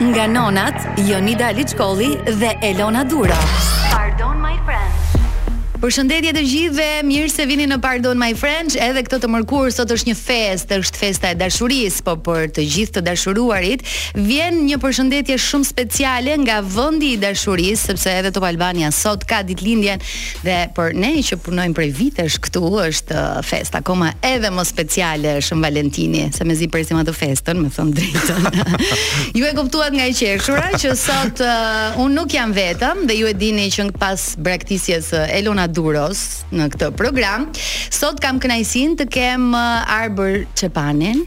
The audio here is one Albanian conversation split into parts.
Nga nonat Jonida Liçkolli dhe Elona Duro. Pardon my friends. Përshëndetje të gjithëve, mirë se vini në Pardon My French, edhe këtë të mërkurë sot është një festë, është festa e dashurisë, po për të gjithë të dashuruarit, vjen një përshëndetje shumë speciale nga vendi i dashurisë, sepse edhe Top Albania sot ka ditëlindjen Dhe për ne që punojmë prej vitesh këtu, është uh, festa akoma edhe më speciale Shën Valentini, se mezi presim atë festën, me thën drejtën. ju e kuptuat nga e qeshura që sot uh, un nuk jam vetëm dhe ju e dini që pas braktisjes së Elona Duros në këtë program, sot kam kënaqësinë të kem uh, Arbër Çepanin.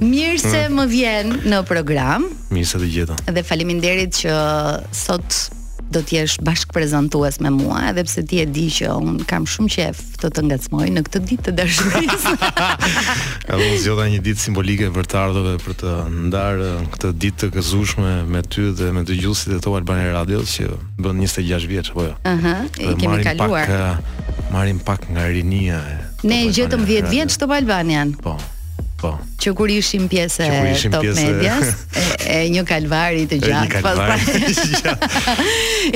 Mirë se më vjen në program. Mirë se të gjeta. Dhe faleminderit që sot do të jesh bashkëprezantues me mua, edhe pse ti e di që un kam shumë qejf të të ngacmoj në këtë ditë të dashurisë. Edhe unë zgjodha një ditë simbolike për të ardhur dhe për të ndarë këtë ditë të gëzueshme me ty dhe me dëgjuesit e Top Albania Radio që bën 26 vjeç apo jo. Aha, i kemi kaluar. Pak, eh, marrim pak nga rinia e Ne e gjetëm 10 vjeç Top Albanian. Po. Po. Që kur ishim pjesë e Top pjesë... Medias, e, e një kalvari të gjatë. E një kalvari të gjatë.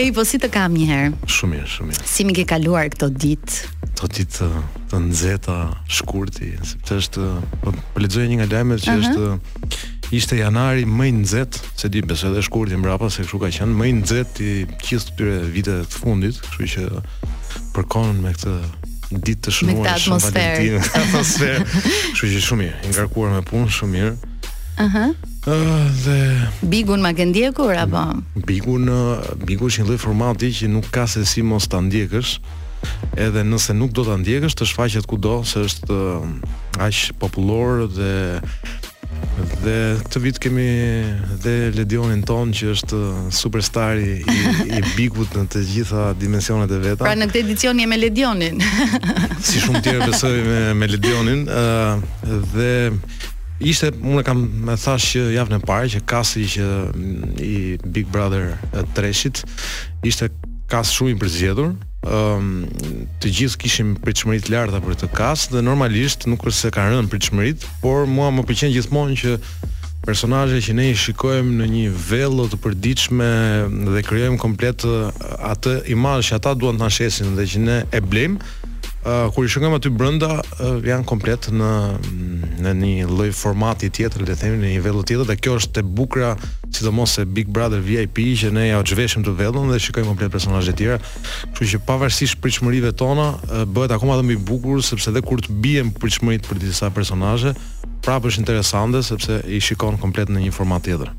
Ej, po si të kam një herë? Shumë mirë, shumë mirë. Si m'i ke kaluar këto ditë? Këto ditë të nxehta, shkurti, sepse është po, po lexoj një nga lajmet që uh -huh. është ishte janari më i nxehtë, s'e di besoj edhe shkurti mbrapa se kështu ka qenë, më i nxehtë i gjithë këtyre viteve të fundit, kështu që përkon me këtë Ditë të shënuar Shën Valentin. Atmosferë. Kështu që shumë mirë, i ngarkuar me punë, shumë mirë. Aha. Uh -huh. uh, dhe Bigun ma ke ndjekur apo? Bigun, uh, Bigun është një lloj formati që nuk ka se si mos ta ndjekësh. Edhe nëse nuk do ta ndjekësh, të shfaqet kudo se është uh, aq popullor dhe Dhe këtë vit kemi dhe Ledionin tonë që është superstari i Bigut në të gjitha dimensionet e veta. Pra në këtë edicion jemi me Ledionin. si shumë të tjerë besoj me me Ledionin, ë uh, dhe ishte unë kam e thashë që javën e parë që kasti që mm, i Big Brother 3-shit ishte kast shumë i përzgjedhur. Ëm um, të gjithë kishim pritshmëri të larta për këtë kast dhe normalisht nuk është se kanë rënë pritshmëritë, por mua më pëlqen gjithmonë që personazhe që ne i shikojmë në një vello të përditshme dhe krijojmë komplet atë imazh që ata duan të na shesin dhe që ne e blejmë, uh, kur i shikojmë aty brenda uh, janë komplet në në një lloj formati tjetër, le të themi në një vello tjetër dhe kjo është e bukura, sidomos e Big Brother VIP që ne ia zhveshim atë vellon dhe shikojmë komplet personazhe të tjera. Kështu që pavarësisht pritshmërive tona, bëhet akoma dhe më i bukur sepse dhe kur të bien pritshmëritë për disa personazhe, prapë është interesante sepse i shikon komplet në një format tjetër.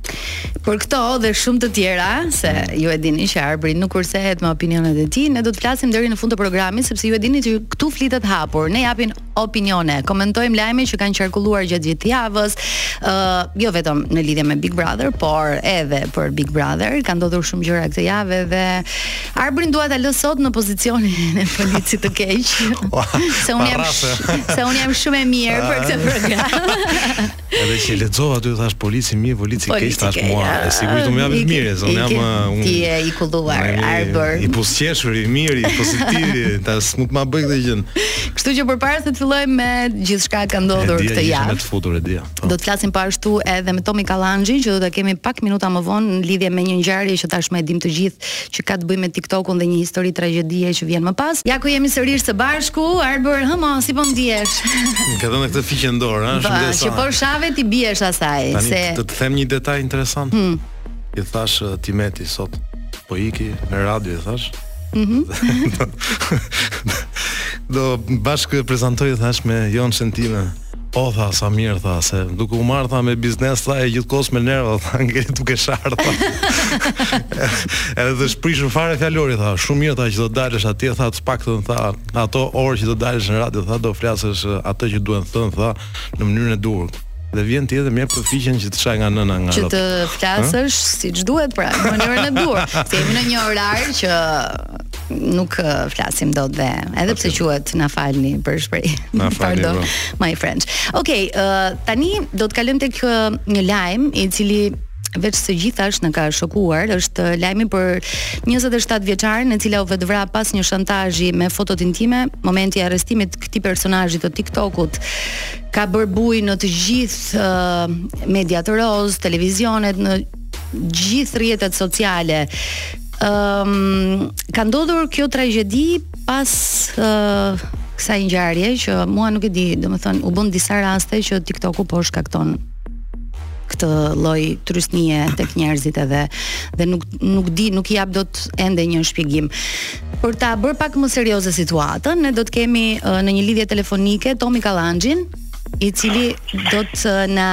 Për këto dhe shumë të tjera, se mm. ju e dini që Arbri nuk kursehet me opinionet e tij, ne do të flasim deri në fund të programit sepse ju e dini që këtu flitet hapur. Ne japin opinione. Komentojmë lajme që kanë qarkulluar gjatë gjithë javës, ë uh, jo vetëm në lidhje me Big Brother, por edhe për Big Brother. Kanë ndodhur shumë gjëra këtë javë dhe Arbrin dua ta lë sot në pozicionin e policit të keq. se unë jam se unë jam shumë e mirë për këtë program. Edhe që lexova aty thashë polici i mirë, polici i keq Polici thashë keq, mua. a, E sigurisht unë më jap i- mirë, se unë i- jam ke- ë, unë. ti je i kulluar, Unë jam i- Arbër. I buzëqeshur, i mirë, i pozitiv, ta s'mund të ma bëj këtë gjën. Kështu që përpara se të fillojmë me gjithçka që ka E ndodhur dija këtë që isha me javë. të futur, e dija. Po. Do të flasim po ashtu edhe me Tomi Kallanxhin që do ta kemi pak minuta më vonë në lidhje me një ngjarje që tashmë e dimë të gjithë që ka të bëjë me TikTokun dhe një histori tragjedie që vjen më pas. Ja ku jemi sërish së bashku, Arbër hë mo, si po ndihesh? Më ke dhënë këtë fiqe në dorë, ha, shumë interesante. Që po shave, t'i biesh asaj, Tani, se të të them një detaj interesant. Hmm. I thashë uh, tim eti sot, po iki në radio i thashë. Mhm. do bashkëprezantoj thashë me Jon Shentime. Po tha, sa mirë tha, se duke u marrë tha me biznes tha e gjithë kohës me nerva tha, ngele duke sharë tha. Edhe t'u shprish fare fjalori tha, shumë mirë tha që do dalësh atje tha, të paktën tha, ato orë që do dalësh në radio tha, do flasësh ato që duhen thënë tha në mënyrën e duhur dhe vjen ti edhe më jep këtë fiqen që të shaj nga nëna nga Që të flasësh siç duhet pra, në mënyrën e duhur. Jemi në një orar që nuk uh, flasim dot dhe edhe pse quhet na falni për shpreh. Na falni. Pardon, bro. my friends. Okej, okay, uh, tani do të kalojmë tek uh, një lajm i cili veç së gjithash na ka shokuar, është lajmi për 27 vjeçaren e cila u vetëvra pas një shantazhi me fotot intime, momenti i arrestimit të këtij personazhi të TikTokut ka bërë bujë në të gjitha uh, mediat rozë, televizionet në gjithë rrjetet sociale Ëm ka ndodhur kjo tragjedi pas uh, kësaj ngjarje që mua nuk e di, domethënë u bënë disa raste që TikToku po shkakton këtë lloj trysnie tek njerëzit edhe dhe nuk nuk di, nuk i jap dot ende një shpjegim. Për ta bërë pak më serioze situatën, ne do të kemi uh, në një lidhje telefonike Tomi Kallanxhin, i cili do të na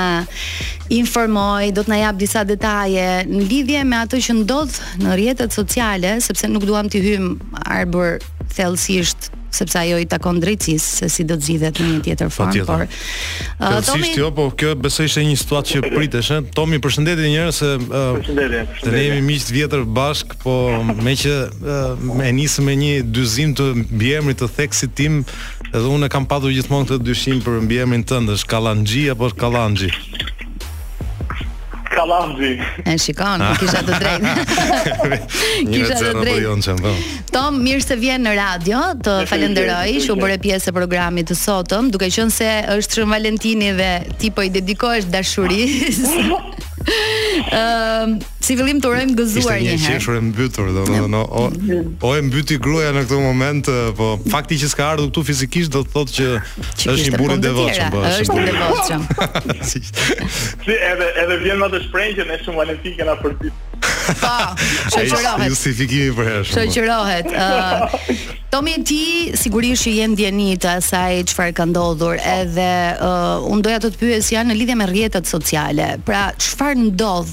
informoj, do të na jap disa detaje në lidhje me atë që ndodh në rrjetet sociale, sepse nuk duam të hyjmë Arbër thellësisht sepse ajo i takon drejtësisë se si do të zgjidhet në një tjetër formë, por uh, Tomi jo, po kjo besoj ishte një situatë që pritej, ë. Tomi, përshëndetje një herë se uh, përshëndetje, përshëndetje. Ne jemi miq të vjetër bashk, po meqë uh, e nisëm me një dyzim të mbiemrit të theksit tim, Edhe unë kam patur gjithmonë këtë dyshim për mbiemrin tënd, është Kallanxhi apo është Kallanxhi? Kallanxhi. E shikon, ah. kisha të drejtë. kisha të drejtë. Po. Tom, mirë se vjen në radio, të falenderoj që u bëre pjesë e programit të sotëm, duke qenë se është Shën Valentini dhe ti po i dedikohesh dashurisë. Ëm, Si fillim të urojmë gëzuar një herë. Ishte një qeshur e mbytur, domethënë o o e mbyti gruaja në këtë moment, po fakti që s'ka ardhur këtu fizikisht do të thotë që është një burrë i devotshëm, po është një burrë i devotshëm. Si edhe edhe vjen me atë shprehjen që ne Shën Valentin e kena përditë. Po, shoqërohet. Justifikimi përherë. Shoqërohet. Ë Tomi ti sigurisht që je në dijeni të asaj çfarë ka ndodhur, edhe uh, un doja të të pyesja në lidhje me rrjetet sociale. Pra, çfarë ndodh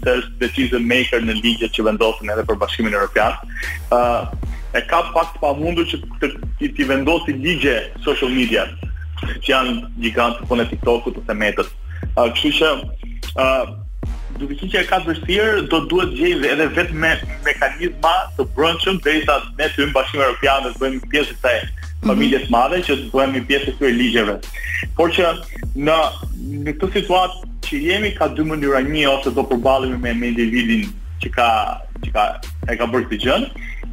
se është decision maker në ligjet që vendosen edhe për Bashkimin Evropian. ë uh, e ka pak të pamundur që të ti, ti vendosi ligje social media që janë gjigantë puna e TikTok-ut ose Metës. ë uh, kështu që ë uh, duke qenë që e ka vështirë, do duhet të gjejë edhe vetë mekanizma të brendshëm derisa ne të hyjmë në Bashkimin Evropian dhe të bëhemi pjesë e kësaj mhm. familje të madhe që të bëhemi pjesë të këtyre ligjeve. Por që në në këtë situatë Që jemi ka dy mënyra, një ose do përballemi me, me individin që ka që ka e ka bërë këtë gjë,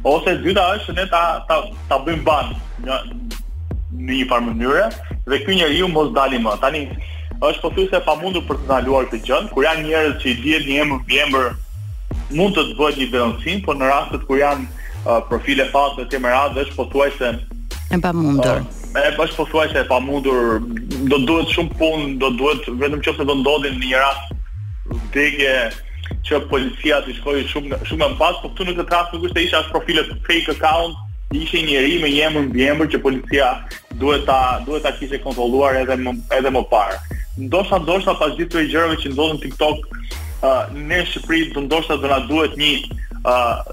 ose e dyta është që ne ta ta ta bëjmë ban në në një farë mënyre dhe ky njeriu mos dali më. Tani është pothuajse e pamundur për të ndaluar këtë gjë, kur janë njerëz që i dihet një emër mbiemër mund të të bëhet një denoncim, por në rastet kur janë uh, profile fake etj. me radhë është pothuajse e pamundur. Uh, E, po është pothuajse e pamundur. Do duhet shumë punë, do duhet vetëm në qoftë se do ndodhi ndonjë rast vdekje që policia t'i shkojë shumë shumë më pas, por këtu në këtë rast nuk është se ishte as profile fake account, ishte një njeri me një emër mbiemër që policia duhet ta duhet ta kishte kontrolluar edhe më edhe më parë. Ndoshta ndoshta pas gjithë këtyre gjërave që ndodhin në TikTok, uh, në Shqipëri do ndoshta do na duhet një uh,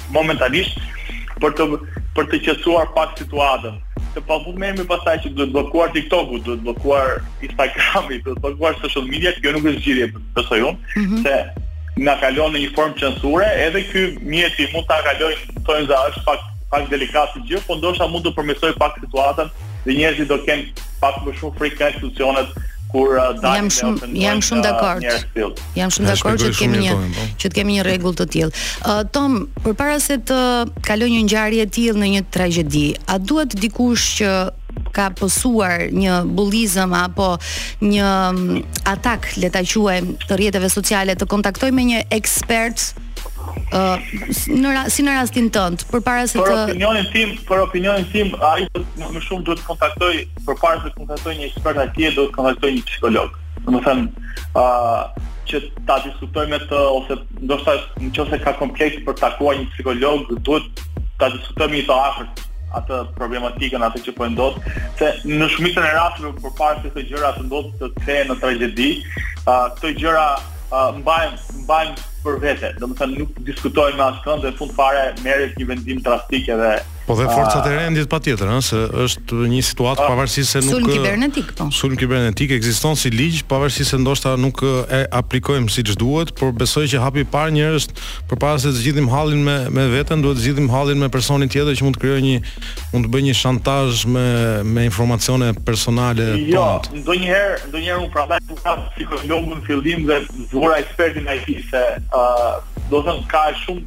momentalisht për të për të qetësuar pak situatën. Të pa merremi pastaj që duhet bllokuar TikTok-u, duhet bllokuar Instagram-i, duhet bllokuar social media, kjo nuk është zgjidhje besoj unë, mm -hmm. se na kalon në një formë censure, edhe ky mjeti mund ta kalojë, domethënë është pak pak delikat si gjë, por ndoshta mund të përmirësojë pak situatën dhe njerëzit do të kenë pak më shumë frikë nga institucionet kur dalin jam shumë jam shumë dakord. Jam shumë dakord që të kemi një po. që të kemi një rregull të tillë. Uh, Tom, përpara se të kalojë një ngjarje e tillë në një tragjedi, a duhet dikush që ka pësuar një bullizëm apo një mm, atak, le ta quajmë, të rrjeteve sociale të kontaktojë me një ekspert uh, në ra, si në rastin tënd, përpara se të Për opinionin tim, për opinionin tim, ai më shumë duhet të kontaktojë përpara se të kontaktojë një ekspert IT, duhet të kontaktojë një psikolog. domethënë, ë që ta diskutojë me të ose ndoshta nëse ka kompleks për të takuar një psikolog, duhet ta diskutojë me një të afërt atë problematikën atë që po i ndodh, se në shumicën e rasteve përpara se këto gjëra të ndodhin të kthehen në tragjedi, ë këto gjëra mbajnë mbajnë për vete. Domethënë nuk diskutojnë me askënd dhe fund fare merret një vendim drastik edhe Po dhe forcat e rendit patjetër, ëh, se është një situatë ah. pavarësisht se nuk sulm kibernetik po. Sulm kibernetik ekziston si ligj, pavarësisht se ndoshta nuk e aplikojmë siç duhet, por besoj që hapi i parë njerëz përpara se të zgjidhim hallin me me veten, duhet të zgjidhim hallin me personin tjetër që mund të krijojë një mund të bëjë një shantazh me me informacione personale jo, tonë. Jo, ndonjëherë, ndonjëherë un prandaj nuk thashë psikologun fillim dhe zgjodha ekspertin IT se ëh, uh, domethënë ka shumë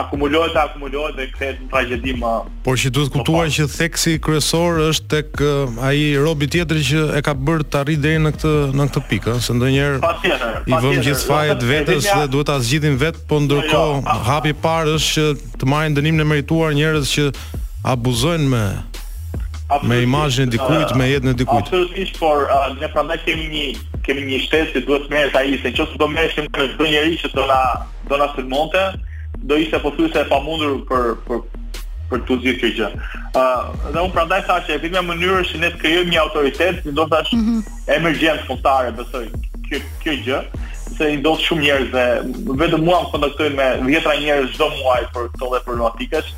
akumulohet e akumulohet dhe kthehet në tragjedi më Por që duhet kuptuar që theksi kryesor është tek ai robi tjetër që e ka bërë të arrijë deri në këtë në këtë pikë, ëh, se ndonjëherë patjetër, i vëmë gjithë fajet jo, vetes dhe duhet ta zgjidhim vet, po jo, jo, ndërkohë hapi i parë është që të marrin dënimin e merituar njerëz që abuzojnë me me imazhin e dikujt, me jetën e dikujt. Absolutisht, por ne prandaj kemi një kemi një shtet që duhet të merret ai, se nëse do merreshim me çdo njerëz që do na do na sulmonte, do ishte pothuajse e pamundur për për për t'u zgjidhur kjo gjë. Ë uh, dhe un prandaj thashë e vetmja mënyrë është që ne të krijojmë një autoritet, siç e thashë mm -hmm. emergjencë kombëtare, besoj kjo kjo gjë se i ndodh shumë njerëzve vetëm mua më kontaktojnë me dhjetra njerëz çdo muaj për këto lloj problematikash.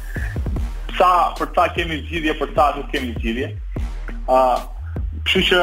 Sa për ca kemi zgjidhje, për ca nuk kemi zgjidhje. Ë uh, kështu që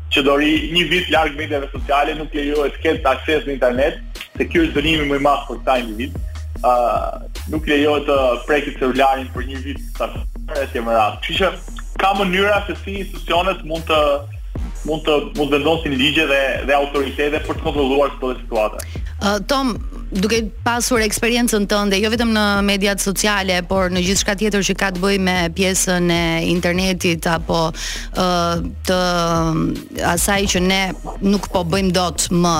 që do rri një vit larg mediave sociale nuk lejohet të ketë akses në internet, se ky është dënimi më i madh për këta individë. ë uh, nuk lejohet të preki celularin për një vit e tjerë me radhë. Kështu që ka mënyra se si institucionet mund të mund të mund të vendosin ligje dhe dhe autoritete për të kontrolluar këto situata. Uh, Tom, duke pasur eksperiencën tënde jo vetëm në mediat sociale, por në gjithçka tjetër që ka të bëjë me pjesën e internetit apo të asaj që ne nuk po bëjmë dot më,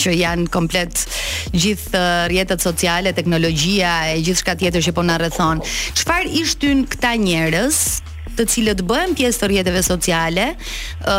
që janë komplet gjithë rrjetet sociale, teknologjia e gjithçka tjetër që po na rrethon. Çfarë i shtyn këta njerëz, të cilët bëhen pjesë të rrjeteve sociale, ë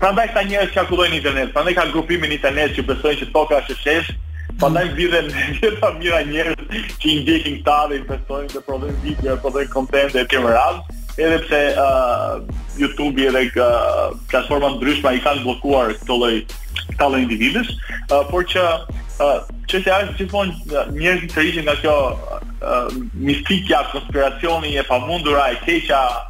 Prandaj këta njerëz qarkullojnë në internet, prandaj ka grupime në internet që besojnë që toka është e sheshtë, prandaj mm. mblidhen gjithë mijëra njerëz që i ndjekin këta dhe i besojnë dhe prodhojnë video, prodhojnë content e tjerë me radhë, edhe pse uh, YouTube-i edhe uh, platforma të ndryshme i kanë bllokuar këto lloj këta lloj individësh, uh, por që uh, çështja është gjithmonë njerëzit tërhiqen nga kjo uh, mistikja, konspiracioni e pamundura e keqja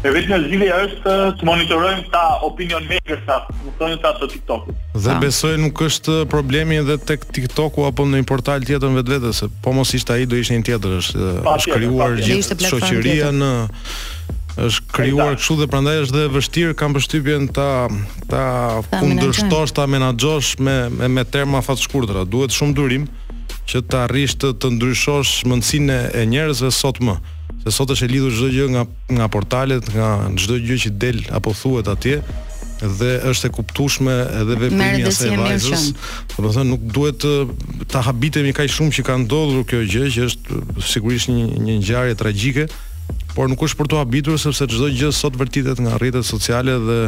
E vetmja zgjidhje është të monitorojmë këta opinion makers-at, domethënë këta të TikTokut. Dhe besoj nuk është problemi edhe tek TikToku apo në një portal tjetër në vetvete se po mos ishte ai do ishte një tjetër është është krijuar gjithë shoqëria në është krijuar kështu dhe prandaj është dhe vështirë kam përshtypjen ta ta kundërshtosh ta menaxhosh me me, me terma afatshkurtra duhet shumë durim që të arrish të, të ndryshosh mendësinë e njerëzve sot më se sot është e lidhur çdo gjë nga nga portalet, nga çdo gjë që del apo thuhet atje dhe është e kuptueshme edhe veprimi i asaj vajzës. Domethënë nuk duhet të të habitemi kaq shumë që ka ndodhur kjo gjë që është sigurisht një një ngjarje tragjike, por nuk është për të habitur sepse çdo gjë sot vërtitet nga rrjetet sociale dhe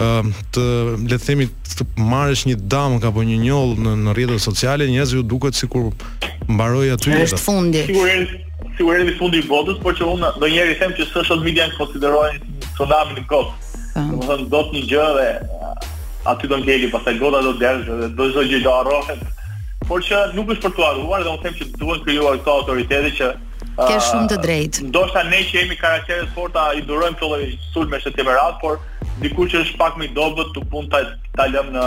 ë të le të themi të marrësh një damkë apo një njollë në në rrjetet sociale, njerëzve u duket sikur mbaroi aty. Është fundi. Sigurisht, Sigurisht është fundi i botës, por që unë ndonjëherë them që social media konsiderohen si tsunami në gotë. Po. Domethënë do dali një gjë dhe aty do ngeli, pastaj gota do derdhet dhe do çdo gjë do harrohet. Por që nuk është për të harruar dhe unë them që duhen krijuar këto autoritete që Ke shumë të drejtë. Ndoshta ne që jemi karaktere të forta i durojmë këto lloj sulmesh të tmerrshme, por dikush që është pak më i dobët, tu punë ta ta lëmë në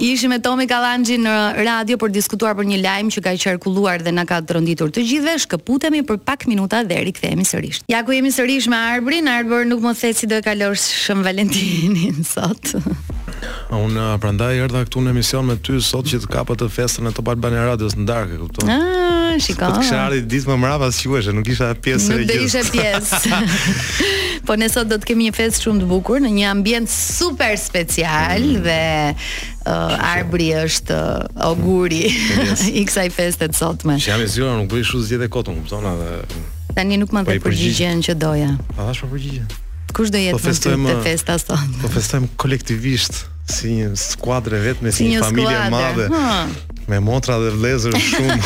Ishim me Tomi Kalanxhin në radio për të diskutuar për një lajm që ka qarkulluar dhe na ka tronditur të gjithëve. Shkëputemi për pak minuta dhe rikthehemi sërish. Ja ku jemi sërish me Arbrin. Arbër nuk më the si do e kalosh Shën Valentinin sot. Unë uh, prandaj erdha këtu në emision me ty sot që të kap atë festën e Top Albania Radios në darkë, kupton? Ah, shiko. Po të kisha ardh një ditë më mbrapa si quhesh, nuk isha pjesë e gjithë. Nuk do isha pjesë. po ne sot do të kemi një festë shumë të bukur në një ambient super special mm. dhe uh, Arbri është uh, oguri yes. i kësaj feste të sotme. Jam i zgjuar, nuk bëj kështu zgjedhje kot unë, kupton edhe. Tani nuk më dhe përgjigjen që doja. A thash për përgjigjen? Kush do jetë po në, te uh, festa sot? Po festojmë kolektivisht si një skuadër e vetme si, si një familje e madhe. Ha. Me motra dhe vlezër shumë.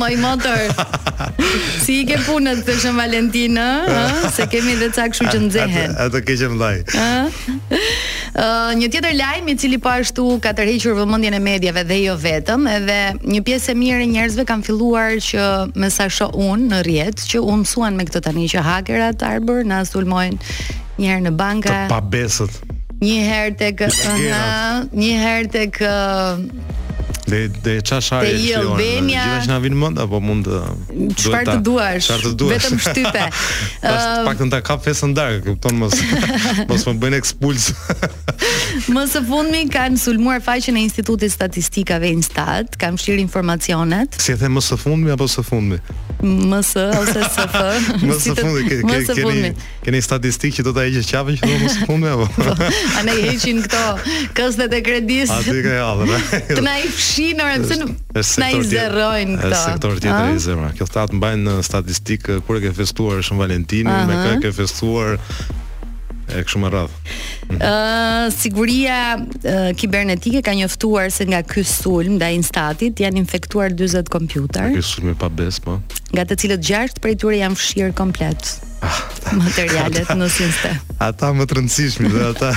Moj motër. Si i ke punët te Shën Valentini, ë? Se kemi edhe ca kështu që nxehen. Atë keq vllai. Ë, një tjetër lajm i cili po ashtu ka tërhequr vëmendjen e mediave dhe jo vetëm, edhe një pjesë e mirë e njerëzve kanë filluar që me sa shoh unë në rrjet, që u mësuan me këtë tani që hakerat Arbër na sulmojnë një herë në banka. Të pabesët. Një herë tek Bilanci erar. një herë tek De de, ça ishte, e-Albania. Gjithashtu na vin mend apo mund të çfarë të duash. Çfarë të duash. Vetëm shtype. Tash të paktën ta kap festën në darkë, kupton mos mos më bëjnë ekspuls. Më së fundmi kanë sulmuar faqen e Institutit të Statistikave Instat, kanë fshirë informacionet. Si e them më së fundmi apo së fundmi? Më së ose së fë. Më së fundmi, ke ke keni. Keni statistikë që do ta heqësh qafe që domosdo punë apo? Po, a na i heqin këto këstet e kredisë? Atë ke hall? Të na i fshijnë ore pse nuk na i zerrojnë këto. Është sektor tjetër ai zemra. Këta të mbajnë në statistikë kur e ke festuar Shën Valentinin, me kë ke festuar e kështu me radhë. Ëh, uh, siguria uh, kibernetike ka njoftuar se nga ky sulm ndaj Instatit janë infektuar 40 kompjutera. Ky sulm i pabesë, po. Nga të cilët 6 prej tyre janë fshirë komplet. materialet në sistem. Ata më të rëndësishmit dhe ata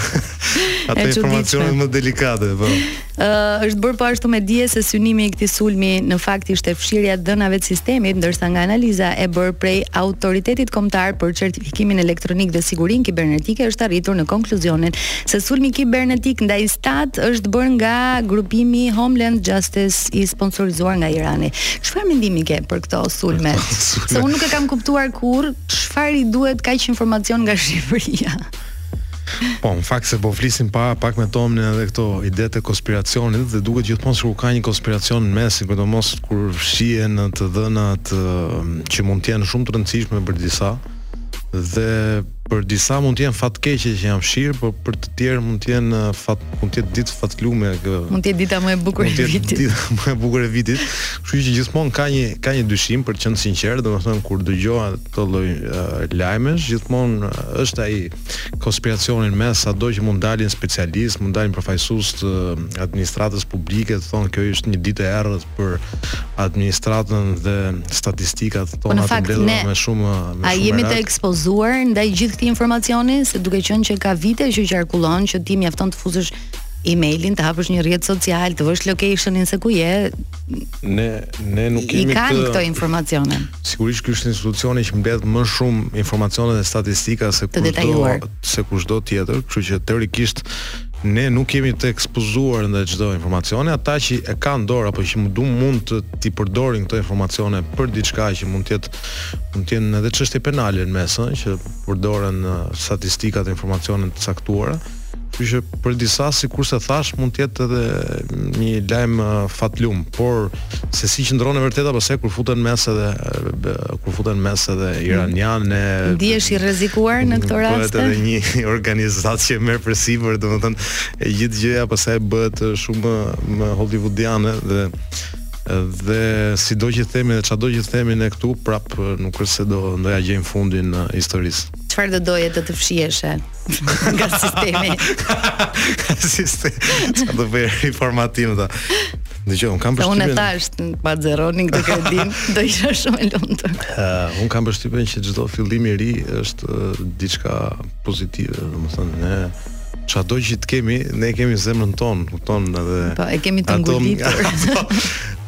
ata informacione më delikate, po. Ë uh, është bërë po ashtu me dije se synimi i këtij sulmi në fakt ishte fshirja e të dhënave të sistemit, ndërsa nga analiza e bërë prej Autoritetit Kombëtar për Certifikimin Elektronik dhe Sigurinë Kibernetike është arritur në konkluzionin se sulmi kibernetik ndaj Instat është bërë nga grupimi Homeland Justice i sponsorizuar nga Irani. Çfarë mendimi ke për këto sulme? Se unë nuk e kam kuptuar kurrë çfarë i duhet kaq informacion nga Shqipëria. Po, në fakt se po flisnim pak me Tomin edhe këto idetë e konspiracionit dhe duket gjithmonë sikur ka një konspiracion në mes, sidomos kur fshihen të dhënat që mund të jenë shumë të rëndësishme për disa dhe Për disa mund të jenë fatkeqe që janë fshirë, por për të tjerë mund të jenë eh, fat mund të jetë ditë fatlume që. Mund të jetë dita më e bukur e vitit. Mund të jetë dita më e bukur e vitit. Kështu që gjithmonë ka një ka një dyshim për të qenë sinqert, domethënë kur dëgjoha këto lloj uh, lajmesh, gjithmonë uh, është ai konspiracioni se sado që mund të dalin specialistë, mund të dalin përfaqësues të administratës publike, thonë kjo është një ditë e errët për administratën dhe statistikat po, tona të mbledhura me shumë me shumë. A jemi të ekspozuar ndaj gjithë këtij informacioni se duke qenë që ka vite që qarkullon që ti mjafton të fusësh emailin, të hapësh një rrjet social, të vësh locationin se ku je. Ne ne nuk kemi çfarë, i kanë këto informacione. Sigurisht ky është institucioni që mbledh më shumë informacione dhe statistika se kushdo se kushdo tjetër, kështu që teorikisht Ne nuk jemi të ekspozuar ndaj çdo informacioni, ata që e kanë në dorë apo që mund të t'i përdorin këto informacione për diçka që mund të jetë mund të jenë edhe çështje penale në mes, ëh, që përdoren statistika e informacione të caktuara. Kështu që për disa sikurse thashë mund të jetë edhe një lajm fatlum, por Se si qëndron e vërteta pastaj kur futen në mes edhe kur futen në mes edhe iranianët. A ndihesh i rrezikuar në këtë rast bëhet edhe një organizatë që merr për sipër domethënë e gjithë gjëja pastaj bëhet shumë më hollywoodiane dhe dhe sido që themi dhe çado që themi ne këtu prap nuk është se do t'ia gjejmë fundin e historisë çfarë do doje të të fshihej nga sistemi? sistemi. Sa do bëj reformatim ta. Dëgjo, unë kam përshtypjen. Unë tash po ma zeronin këtë kredinë, do isha shumë e lumtur. Uh, unë kam përshtypjen që çdo fillim i ri është uh, diçka pozitive, domethënë ne çado që të kemi, ne kemi zemrën tonë, kupton edhe. Po, e kemi të ngullitur.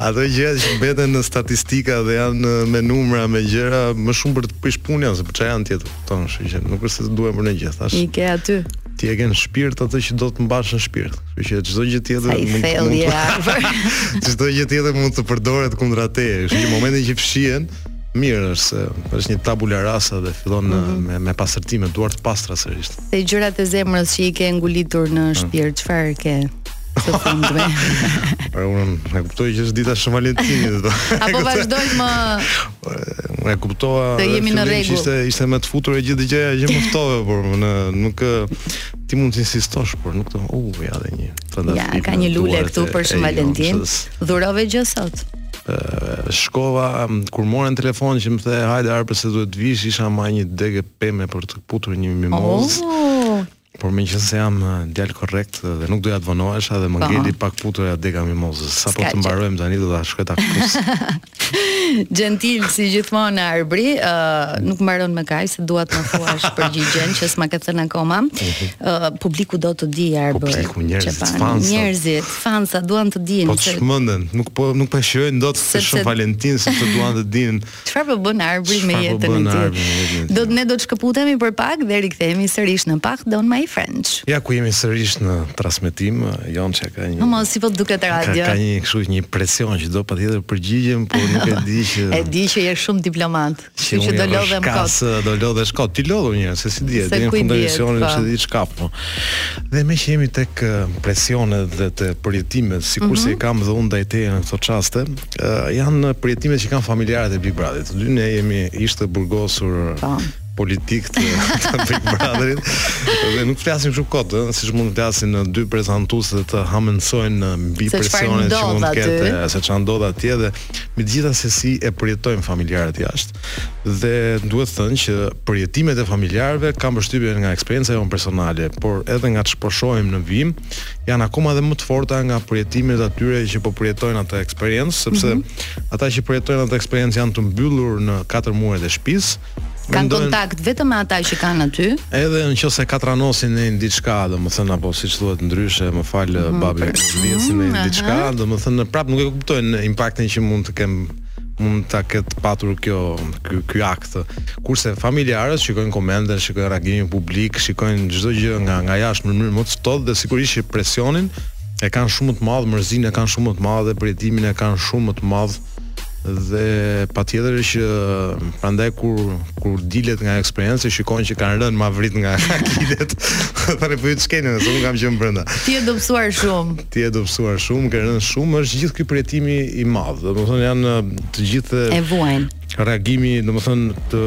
Ato gjëra që mbeten në statistika dhe janë me numra, me gjëra, më shumë për të prish punë janë, se për çfarë tjetër, kupton, kështu që nuk është se të duhen për në gjithë, thash. Ike aty. Ti e ke në shpirt atë që do të mbash në shpirt. Kështu që çdo gjë tjetër mund të thellë je afër. Çdo gjë tjetër mund të përdoret kundra teje. Kështu që momentin që fshihen, mirë është se është një tabula rasa dhe fillon mm -hmm. me me pastërti, me duart të pastra sërish. Te gjërat e zemrës që i ke ngulitur në mm. shpirt, çfarë ke? të fundme. Por unë e kuptoj që është dita e Shën Valentinit. Apo vazhdojmë Unë e kuptova. Të jemi në rregull. Ishte ishte me të futur e gjithë gjëja që më ftove, por në nuk ti mund të insistosh, por nuk të u uh, ja dhe një. Ja, ka një lule këtu për Shën Valentin. Dhurove gjë sot. Uh, shkova um, kur more në telefon që më the hajde Arbër se duhet të vish isha majë një dege peme për të këputur një mimozë oh. Por meqenëse jam djalë korrekt dhe nuk doja të vonohesha dhe më po. ngeli pak puna te dega e mimozës. Sapo të mbarojmë tani do të shkoj ta këpus. Gentil si gjithmonë Arbri, uh, nuk mbaron me kaq se dua të më thuash përgjigjen që s'ma ke thënë akoma. Uh, publiku do të di Arbri. Publiku njerëzit, fansat. fansa. Njerëzit, fansa duan të dinë. Po çmenden, nuk po nuk po shijojnë dot as Shën Valentin sepse duan të dinë Çfarë po bën Arbri me jetën e tij? Do të ne do të shkëputemi për pak dhe rikthehemi sërish në Pardon My French. Ja ku jemi sërish në transmetim, Jonça ka një. Mo si po duket radio. Ka, ka një kështu një presion që do patjetër përgjigjen, por nuk e di që. e di që je shumë diplomat. Kështu që do lodhem kot. S'ke si do lodhesh kot. Ti lodhu një, se s'i dihet, në fund të emisionit po. s'e di çka po. Dhe meqë jemi tek presionet dhe të përjetimet, sikurse mm -hmm. i kam dhe unë ndaj teje në këto çaste, Janë përjetimet që kanë familjarët e Big Brotherit. Të dy ne jemi ish të burgosur po. politik të, të Big Brotherit. Dhe nuk flasim shumë kot, ëh, siç mund të flasin dy prezantues dhe të hamendësojnë mbi presionet që mund të ketë, se ça ndodh atje dhe mbi të gjitha se si e përjetojnë familjarët jashtë. Dhe duhet thënë që përjetimet e familjarëve kam përshtypjen nga eksperienca jonë personale, por edhe nga ç'po shohim në vijim, janë akoma dhe më të forta nga përjetimet e atyre që po përjetojnë atë eksperiencë, sepse mm -hmm. ata që përjetojnë atë eksperiencë janë të mbyllur në katër muret e shtëpisë. Kanë kontakt vetëm me ata që kanë aty. Edhe në qoftë se katranosin në diçka, domethënë apo siç thuhet ndryshe, më fal mm -hmm. babi, dhjesin në diçka, domethënë prapë nuk e kuptojnë impaktin që mund të kem mund ta ketë patur kjo ky ky akt. Kurse familjarët shikojnë komentet, shikojnë reagimin publik, shikojnë çdo gjë nga nga jashtë në mënyrë më të ftohtë dhe sigurisht që presionin e kanë shumë më të madh, mërzinë e kanë shumë më të madh dhe përjetimin e kanë shumë më të madh dhe patjetër që prandaj kur kur dilet nga eksperiencë shikon që kanë rënë mavritë nga kilet. Thonë po ju ç'keni, se unë kam qenë brenda. Ti je dobësuar shumë. Ti je dobësuar shumë, kanë rënë shumë, është gjithë ky përjetimi i madh. Domethënë janë të gjithë e vuajnë. Reagimi, domethënë të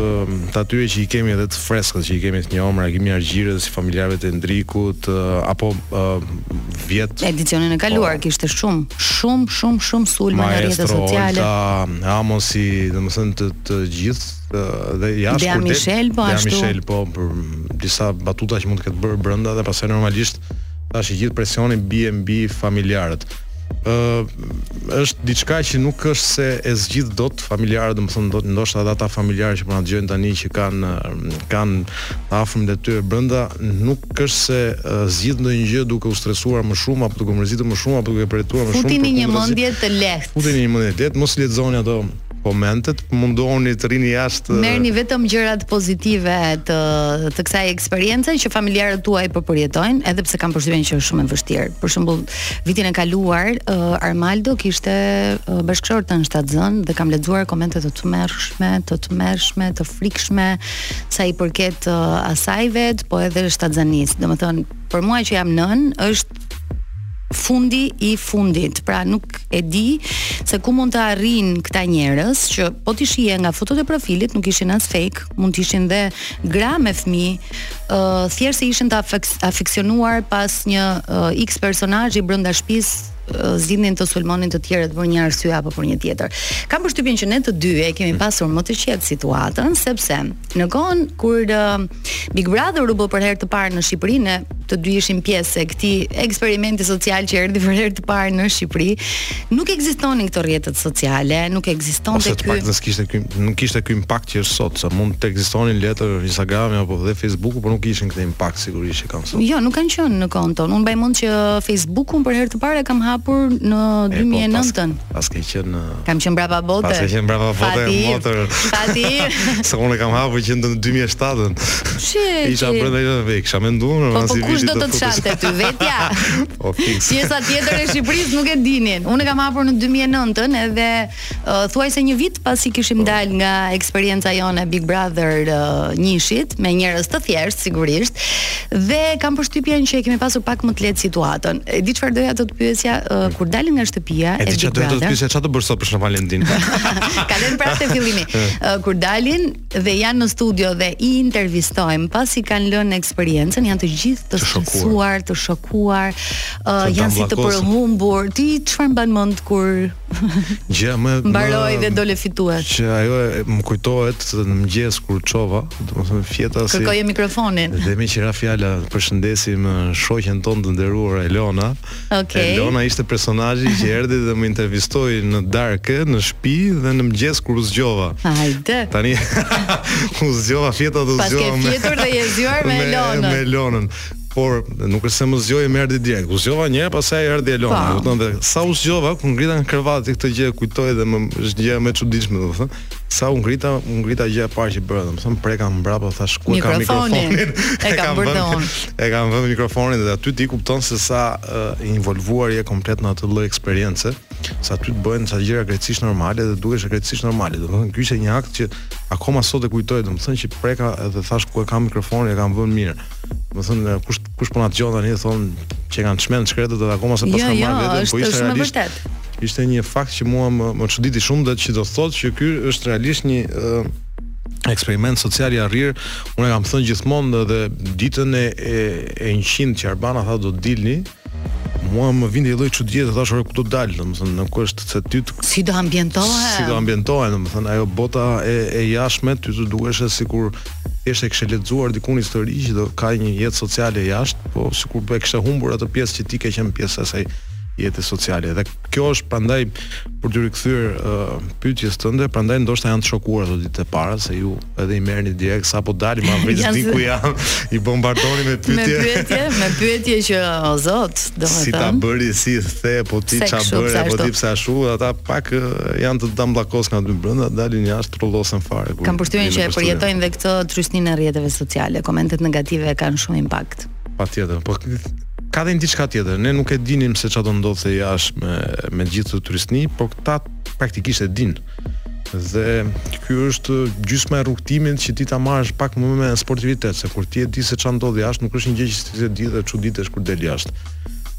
të atyre që i kemi edhe të freskët që i kemi të njomë, reagimi i Argjirës, i familjarëve të Endrikut, apo uh, vjet edicionin e kaluar po, kishte shumë, shumë, shumë, shumë sulme në rrjetet sociale. Maestro, Olta, Amosi, domethënë të të gjithë dhe jashtë kur del. Dhe Michel po ashtu. Dhe Michel po për disa batuta që mund të ketë bërë brenda dhe pastaj normalisht Tash i gjithë presioni bie mbi familjarët. Ë është diçka që nuk është se e zgjidh dot familjarët, domethënë ndoshta edhe ata familjarë që po na dëgjojnë tani që kanë kanë të afërm të tyre brenda, nuk është se zgjidh ndonjë gjë duke u stresuar më shumë apo duke u mërzitur më shumë apo duke përjetuar më shumë. Futini një mendje të lehtë. Futini një mendje të lehtë, mos lexoni ato komentet, mundohuni të rrini jashtë. Merrni vetëm gjërat pozitive të të kësaj eksperience që familjarët tuaj po përjetojnë, edhe pse kanë përshtypjen që është shumë e vështirë. Për shembull, vitin e kaluar uh, Armaldo kishte uh, bashkëshorten shtatzënë dhe kam lexuar komente të tmerrshme, të tmerrshme, të frikshme sa i përket uh, asaj vetë, po edhe shtatzanisë. Domethënë, për mua që jam nënë, është fundi i fundit. Pra nuk e di se ku mund të arrin këta njerëz që po t'i shihje nga fotot e profilit nuk ishin as fake, mund të ishin dhe gra me fëmijë, ë uh, thjesht se ishin të afeksionuar pas një uh, X personazhi brenda shtëpisë zgjidhnin të sulmonin të tjerët për një arsye apo për një tjetër. Kam përshtypjen që ne të dy e kemi pasur më të qetë situatën sepse Në kohën kur uh, Big Brother u bë për herë të parë në Shqipëri, ne të dy ishim pjesë e këtij eksperimenti social që erdhi për herë të parë në Shqipëri, nuk ekzistonin këto rrjetet sociale, nuk ekzistonte ky. Ose të paktën ishte ky, nuk ishte ky impakt që është sot, se mund të ekzistonin le të themi Instagrami apo dhe Facebooku, por nuk kishin këtë impakt sigurisht që kanë sot. Jo, nuk kanë qenë në kohën tonë. Unë mbaj mend që Facebookun për herë të parë e kam hapur në 2009-ën. Po, pas, paske qenë Kam qenë brapa bote. Paske qenë brapa bote e motër. Fati. Se unë kam hapur që në 2007-ën. Shi. Isha brenda një vit, kisha menduar në rasti po, po do të çante ty vetja. Po fiks. Pjesa tjetër e Shqipërisë nuk e dinin. Unë e kam hapur në 2009-ën edhe uh, thuajse një vit pasi kishim po. dalë nga eksperienca jonë Big Brother uh, njëshit me njerëz të thjeshtë sigurisht. Dhe kam përshtypjen që e kemi pasur pak më të lehtë situatën. E di çfarë doja të të pyesja, uh, kur dalin nga shtëpia e, e Big Brother. E di çfarë do të pyesja, çfarë do bësh sot për Shën Valentin? Kalojmë prapë te fillimi. Uh, kur dalin dhe janë në studio dhe i intervistojmë, pasi kanë lënë eksperiencën, janë të gjithë të shokuar, të shokuar, uh, janë si të përhumbur. Ti çfarë mban mend kur Gjëja mbaroi dhe dole fitues. Që ajo më kujtohet në mëngjes kur u çova, domethënë fjeta si Kërkoje mikrofonin. Dhe meqë ra fjala, përshëndesim shoqen tonë të nderuar Elona. Okay. Elona ishte personazhi që erdhi dhe më intervistoi në darkë, në shtëpi dhe në mëngjes kur u zgjova. Hajde. Tani u zgjova fjeta dhe u zgjova. Paske fjetur dhe je zgjuar me Elonën. Me Elonën. por nuk është se më zgjoi më erdhi direkt. U zgjova njëherë, pastaj erdhi Elona, po. domethënë dhe sa u zgjova, kur u ngrita në krevat këtë gjë kujtoj dhe më është gjëja më e çuditshme domethënë. Sa u ngrita, u ngrita gjëja e parë që bëra, domethënë preka mbrapa thashë ku e kam mikrofonin. E kam bërë unë. E kam vënë mikrofonin dhe aty ti kupton se sa uh, involvuar je komplet në atë lloj eksperience, sa ty të bëhen ca gjëra krejtësisht normale dhe duken krejtësisht normale. Domethënë ky ishte një akt që akoma sot e kujtoj, domethënë që preka edhe thashë ku e kam mikrofonin, e kam vënë mirë. Domethënë kush kush po na dëgjon tani thon që e kanë çmend shkretët edhe akoma se paska jo, jo, marrë vetëm po ishte realisht. Ishte një fakt që mua më më çuditi shumë dhe që do të thotë që ky është realisht një uh, eksperiment social i arrir. Unë e kam thënë gjithmonë edhe ditën e e, e 100 që Arbana tha do të dilni, mua më vinte një lloj çudie, thashë ku do të dal, domethënë nuk është se ty të... si do ambientohem. Si do ambientohem, domethënë ajo bota e e jashtme ty të dukej sikur thjesht e kishe lexuar diku në histori që ka një jetë sociale jashtë, po sikur po e kishe humbur atë pjesë që ti ke qenë pjesë e asaj jete sociale. Dhe Kjo është prandaj për t'iu rikthyer uh, pyetjes tënde, prandaj ndoshta janë të shokuar ato ditët e para se ju edhe i merrni direkt sapo dalim ma vris diku ju i bombardoni me pyetje. Me pyetje, me pyetje që o zot, domethënë. Si ta bëri, si the, po ti ça bëre, po ti pse ashtu, ata pak janë të dambllakos nga aty brenda, dalin jashtë trullosen fare. Kam përshtypjen që e përjetojnë dhe këtë trysninë e rrjeteve sociale. Komentet negative kanë shumë impakt. Patjetër, po ka dhe një diçka tjetër, ne nuk e dinim se çfarë do ndodhte jashtë me me gjithë këtë trysni, po këta praktikisht e dinë. Dhe ky është gjysma e rrugëtimit që ti ta marrësh pak më me sportivitet, se kur ti e di se çfarë ndodh jashtë, nuk është një gjë që ti e di dhe çuditesh kur del jashtë.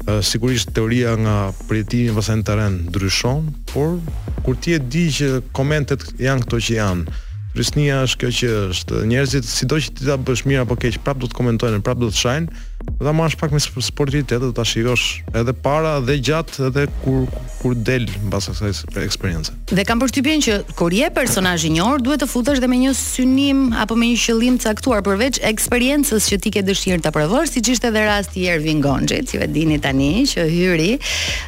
Uh, sigurisht teoria nga përjetimi pasaj në teren ndryshon, por kur ti e di që komentet Janë këto që janë. Trysnia është kjo që është. Njerëzit sido që ti ta bësh mirë apo keq, prap do të komentojnë, prap do të shajnë. Duhet ta marrësh pak me sportivitet, do ta shikosh edhe para dhe gjatë edhe kur kur del mbas asaj eksperience. Dhe kam përshtypjen që kur je personazh i njohur, duhet të futesh dhe me një synim apo me një qëllim të caktuar përveç eksperiencës që ti ke dëshirë ta provosh, siç ishte edhe rasti i Ervin Gonxhit, ju e dini tani që hyri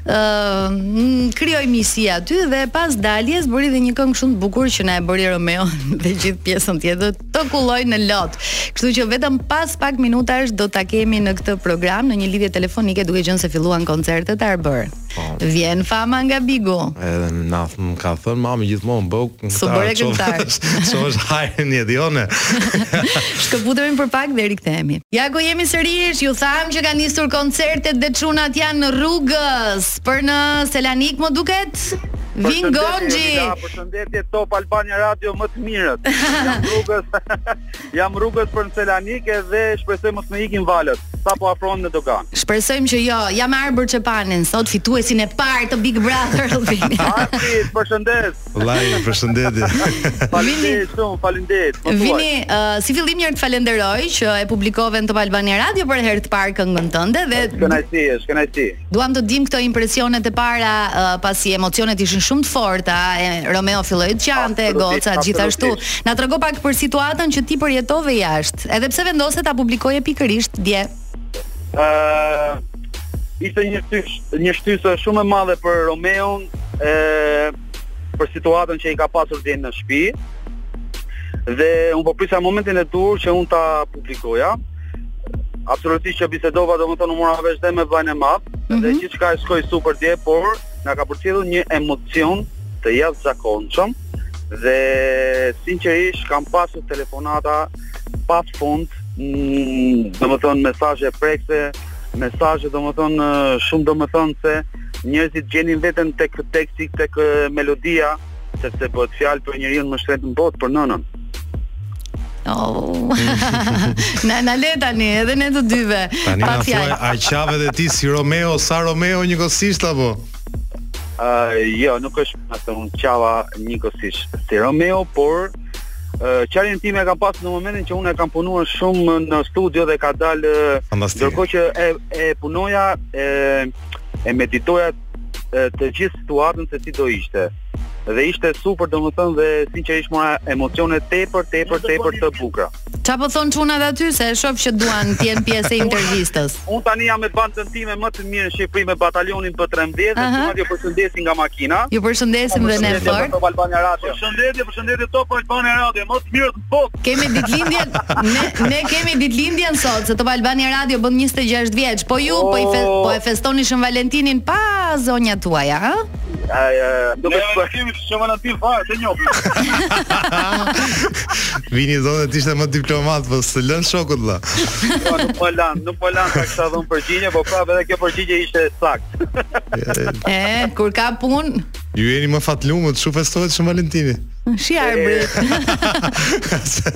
ë krijoi miqësi aty dhe pas daljes bëri dhe një këngë shumë të bukur që na e bëri Romeon dhe gjithë pjesën tjetër të kullojnë lot. Kështu që vetëm pas pak minutash do ta kemi në këtë program në një lidhje telefonike duke qenë se filluan koncertet Arbër. Po. Vjen fama nga Bigu. Edhe na më ka thënë mami gjithmonë bëhu këngëtar. S'u bëre këngëtar. Ço është hajën e dione. Shkëputemi për pak dhe rikthehemi. Ja ku jemi sërish, ju thamë që kanë nisur koncertet dhe çunat janë rrugës për në Selanik më duket. Vin Gonxhi. Përshëndetje Top Albania Radio më të mirët. Jam rrugës. jam rrugës për në Selanik dhe shpresoj mos më ikin valët se po afrohem në doganë. Shpresojmë që jo. Jam me Arbër Çepanin, sot fituesin e parë të Big Brother. Arbi, përshëndes. Vllai, përshëndetje. Faleminderit shumë, faleminderit. Po Vini, uh, si fillim njëherë të falenderoj që e publikove në Top Albania Radio për herë të parë këngën tënde dhe Kënaqësi, është kënaqësi. Duam të dimë këto impresionet e para uh, pasi emocionet ishin shumë të forta, e, Romeo filloi të qante, goca gjithashtu. Na trego pak për situatën që ti përjetove jashtë, edhe pse vendose ta publikoje pikërisht dje. Ëh, ishte një shtys, një shtysë shumë e madhe për Romeon, ë për situatën që i ka pasur dhe në shtëpi. Dhe un po prisa momentin e duhur që un ta publikoja. Absolutisht që bisedova domethënë u mora vesh dhe me vllain e madh mm -hmm. Dhe mhm. gjithçka e shkoi super dje Por na ka përcjellur një emocion të jashtëzakonshëm Dhe sinqerisht kam pasur telefonata pa fund, mm, domethënë mesazhe prekëse, mesazhe domethënë shumë domethënëse njerëzit gjenin veten te tek teksti, te tek melodia, sepse bëhet fjalë për njeriun më të shtrenjtë në botë, për nënën. Oh. na na le tani edhe ne të dyve. Tani na thuaj a qave dhe ti si Romeo, sa Romeo njëkohësisht apo? Uh, jo, nuk është atë unë qava njëkohësisht si Romeo, por Qarjen uh, time e kam pas në momentin që unë e kam punuar shumë në studio dhe ka dalë ndërkohë që e e punoja e e meditoja të gjithë situatën se si do ishte. Dhe ishte super, domethënë dhe sinqerisht mora emocione tepër, tepër, tepër të bukura. Ça po thonë çunat aty se e shoh që duan të jenë pjesë e intervistës. Unë tani jam me bandën time më të mirë në Shqipëri me Batalionin B13 dhe çunat ju përshëndesin nga makina. Ju përshëndesim dhe ne fort. Top Albania Radio. Përshëndetje, përshëndetje Top Albania Radio, më të mirë në botë. Kemi ditëlindjen, ne ne kemi ditëlindjen sot se Top Albania Radio bën 26 vjeç. Po ju po i fe, oh. po e festoni Shën Valentinin pa zonjat tuaja, ha? Ai, do të Kjo më në tim fare, se njofë. Vini donte të ishte më diplomat, po s'e lënë shokët dhe. Jo, nuk po më lënë, nuk po më lënë, kisha dhënë përgjigje, po prapë edhe kjo përgjigje ishte e saktë. e, kur ka punë? Ju jeni më fatlumët, kshu festohet Shën Valentini. Shih Arbri.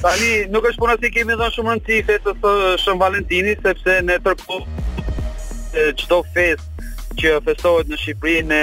Tani, nuk është puna s'i kemi dhënë shumë rëndësi festës të Shën Valentinit, sepse ndërkohë çdo festë që festohet në Shqipëri ne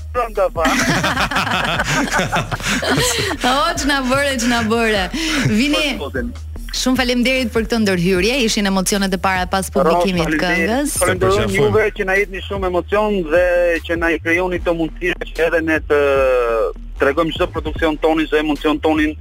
Shumë të po. O, ça na bëre, ça na bëre. Vini, shumë faleminderit për këtë ndërhyrje, ishin emocionet e para pas publikimit të këngës. Të Falenderojmë përqafojmë. juve që na jepni shumë emocion dhe që na i krijoni këto mundësi që edhe ne të tregojmë çdo produksion tonin, çdo emocion tonin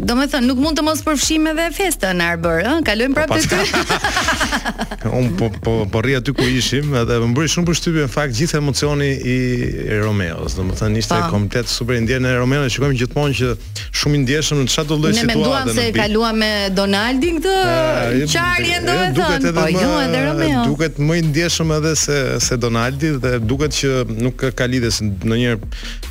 Do me thënë, nuk mund të mos përfshim edhe festën Arbër, ë? Kalojmë prapë te ty. Unë po, po, po rri aty ku ishim, edhe më bëri shumë përshtypje në fakt gjithë emocioni i Romeos. Do me thënë, ishte pa. Po. komplet super i ndjerë Romeo, e shikojmë gjithmonë që është shumë i ndjeshëm në çfarëdo lloj situate. Ne menduam se e kaluam me Donaldin këtë eh, qarjen, do me thënë. Po, jo, edhe Romeo. Duket më i ndjeshëm edhe se, se Donaldi, dhe duket që nuk ka lidhje, se në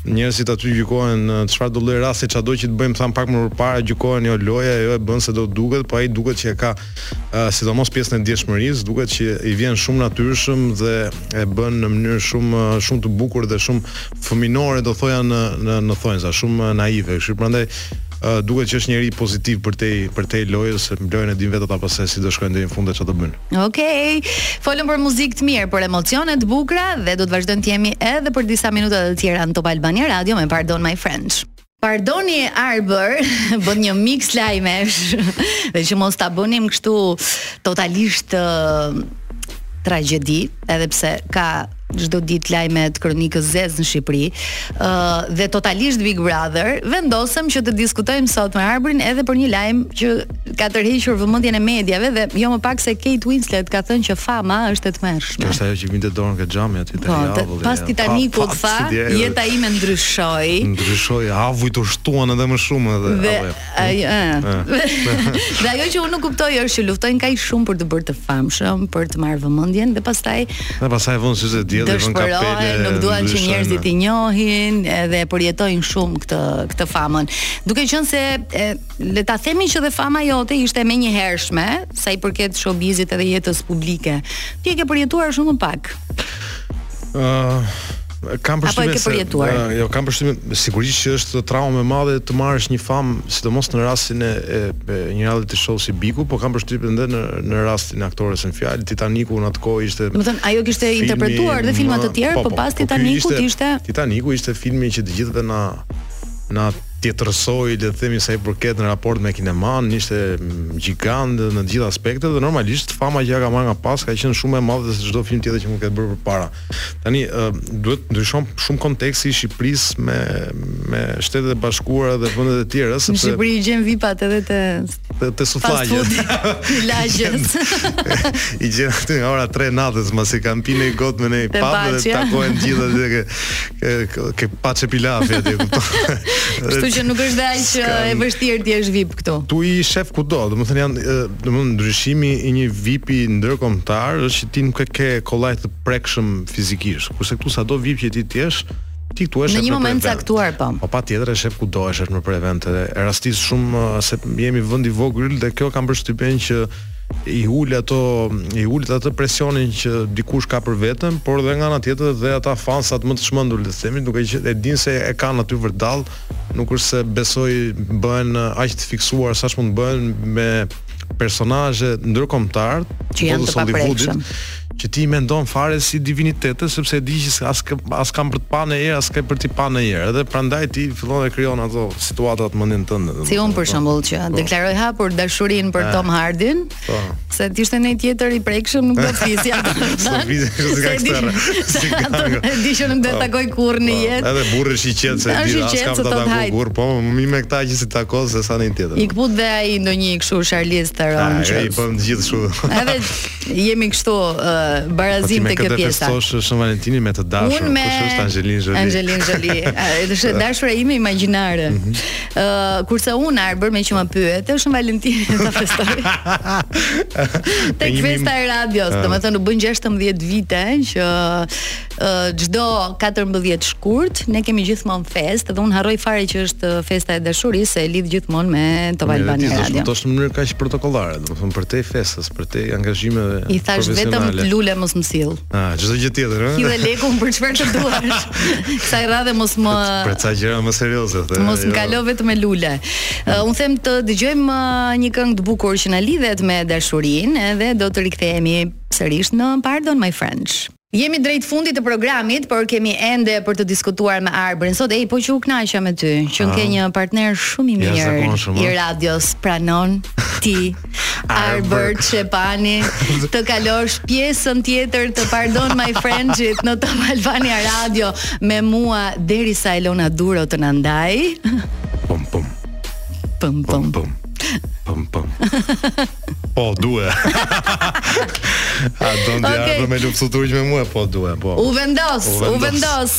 njerëzit aty gjykohen në çfarëdo lloj rasti çado që të bëjnë thamë pak më përpara gjykohen jo loja jo e bën se do duket po ai duket që e ka uh, sidomos pjesën e ndjeshmërisë duket që i vjen shumë natyrshëm dhe e bën në mënyrë shumë shumë të bukur dhe shumë fëminore do thoja në në në thonjza shumë naive kështu prandaj uh, duket që është njeri pozitiv përtej përtej lojës se lojën e din vetë ata pastaj si do shkojnë deri në fund e çfarë do bëjnë Okej. Folëm për muzikë të mirë, për emocione të bukura dhe do të vazhdojmë të jemi edhe për disa minuta të tjera në Top Albania Radio me Pardon My French. Pardoni Arbër, bën një mix lajmesh. Dhe që mos ta bënim kështu totalisht uh, tragjedi, edhe pse ka çdo ditë lajme të kronikës së zezë në Shqipëri, ë uh, dhe totalisht Big Brother, vendosëm që të diskutojmë sot me Arbrin edhe për një lajm që ka tërhequr vëmendjen e mediave dhe jo më pak se Kate Winslet ka thënë që fama është e tmerrshme. Kjo është ajo që vinte dorën ke xhami aty te avulli. Pas Titanikut tha, jeta ime ndryshoi. Ndryshoi, avujt u shtuan edhe më shumë edhe. Dhe, Ai, dhe ajo që unë nuk kuptoj është që luftojnë kaq shumë për t'u bërë të famshëm, për të marrë vëmendjen dhe pastaj Dhe pastaj vënë syze dielli dhe vënë kapele. Nuk duan që njerëzit t'i njohin dhe e përjetojnë shumë këtë këtë famën. Duke qenë se e, le ta themi që dhe fama jote ishte menjëhershme sa i përket showbizit edhe jetës publike. Ti e ke përjetuar shumë pak. Ëh, uh, Kam përshtypjen se përjetuar. jo, kam përshtypjen sigurisht që është traumë e madhe të marrësh një famë, sidomos në rastin e, e, e një reality show si Bigu, po kam përshtypjen edhe në në rastin e aktores në fjalë, Titaniku në atë kohë ishte Do me thënë, ajo kishte interpretuar dhe filma të tjerë, po, po, po pas po, Titanikut ishte, ishte Titaniku ishte filmi që të gjithëve na na tjetërsoi, le të themi sa i përket në raport me kinemanë, ishte gjigant në të gjitha aspektet dhe normalisht fama që e ka marrë nga pas ka qenë shumë më e madhe se çdo film tjetër që mund të ketë bërë përpara. Tani ë duhet ndryshon shumë konteksti i Shqipërisë me me Shtetet e Bashkuara dhe vendet e tjera sepse Në Shqipëri i gjen vipat edhe te te, te sufllaqet. Sufllaqet. I gjen aty nga ora 3 natës, masi kanë pirë një gotë me ne pab dhe takohen gjithë aty ke ke, ke paçe pilafi aty. Kështu që nuk është dhe aq e vështirë të jesh vip. këtu. Ti i shef kudo, domethënë janë, domethënë ndryshimi i një VIP-i ndërkombëtar është që ti nuk e ke kollaj të prekshëm fizikisht. Kurse këtu sado VIP që ti të jesh, ti këtu e shef në një moment të caktuar po. Po patjetër e shef kudo, e shef nëpër evente edhe e rastis shumë se jemi vend i vogël dhe kjo kam përshtypjen që i ul ato i ulet atë presionin që dikush ka për veten, por edhe nga ana tjetër dhe ata fansat më të çmendur le të themi, duke qenë se e dinë se e kanë aty vërdall Nuk është se besoj bëhen aq të fiksuar sa ç'mund të bëhen me personazhe ndërkombëtarë që janë të Hollywoodit që ti mendon fare si divinitete sepse di që as e kam për të pa njëherë as ka për të më pa njëherë edhe prandaj ti fillon e krijon ato situatat në mendjen tënde si un për shembull që po. deklaroj hapur dashurinë për po. Tom Hardin Po. Se të ishte një tjetër i prekshëm nuk do të flisja. Sa vizë është si gangster. Si gangster. E di që nuk do të po. takoj kurrë në po. jetë. Edhe burri është i qetë se e di që s'kam ta takoj kurrë, po më mirë me këta që s'i takoj se sa një tjetër. I kput dhe ai ndonjë kështu Charlize Theron. Ai i bën gjithë kështu. Edhe jemi kështu barazim po, te kjo pjesa. Po festosh Shën Valentinin me të dashur, kush është Angelina Jolie? Angelina Jolie. Është e dashura ime imagjinare. Mhm. Uh, kurse unë Arbër meqë më pyet, Shën Valentinin e festoj. Tek festa e radios, uh. domethënë u bënë 16 vite që çdo uh, 14 shkurt ne kemi gjithmonë festë dhe unë harroj fare që është festa e dashurisë se e lidh gjithmonë me Top Albania Radio. Do ta thosh në mënyrë kaq protokollare, domethënë përtej festës, përtej angazhimeve profesionale. I thashë vetëm lule mos më sill. Ah, çdo gjë tjetër, ëh. Hidhe lekun për çfarë të duash. Kësaj radhe mos më Për ca gjëra më serioze, the. Mos më jo. kalo vetëm me lule. Uh, unë them të dëgjojmë uh, një këngë të bukur që na lidhet me dashurinë dhe do të rikthehemi sërish në Pardon My French. Jemi drejt fundit të programit, por kemi ende për të diskutuar me Arbrin. Sot ej, po që u kënaqa me ty, qenke ah. një partner shumë i mirë i radios, pranon ti Arbër Çepani të kalosh pjesën tjetër të Pardon My French në Top Albania Radio me mua derisa Elona Duro të na ndajë. Pum pum. Pum pum. pum. Pum pum. Po duhet. A do të okay. me lupsu turq me mua po duhet, po. U vendos, u vendos. U vendos.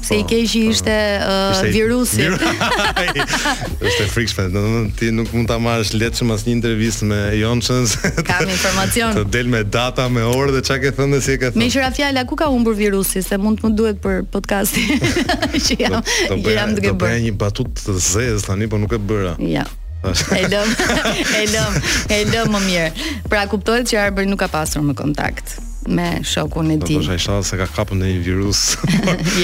Se i po, keqi po. ishte uh, virusi. Vir... është e frikshme, domethënë ti nuk mund ta marrësh lehtëshëm asnjë intervistë me Jonçën. Kam informacion. Të del me data, me orë dhe çka ke thënë si e ke thënë. Meqë ra fjala ku ka humbur virusi se mund të më duhet për podcastin. Që jam, do, do jam duke bërë. Do bëja një batutë të zezë tani, po nuk e bëra. Ja. e lëmë, e lëmë, e lëmë më mirë. Pra kuptohet që Arbër nuk ka pasur më kontakt. me shokun e tij. Do të thashë se ka kapur ndonjë virus.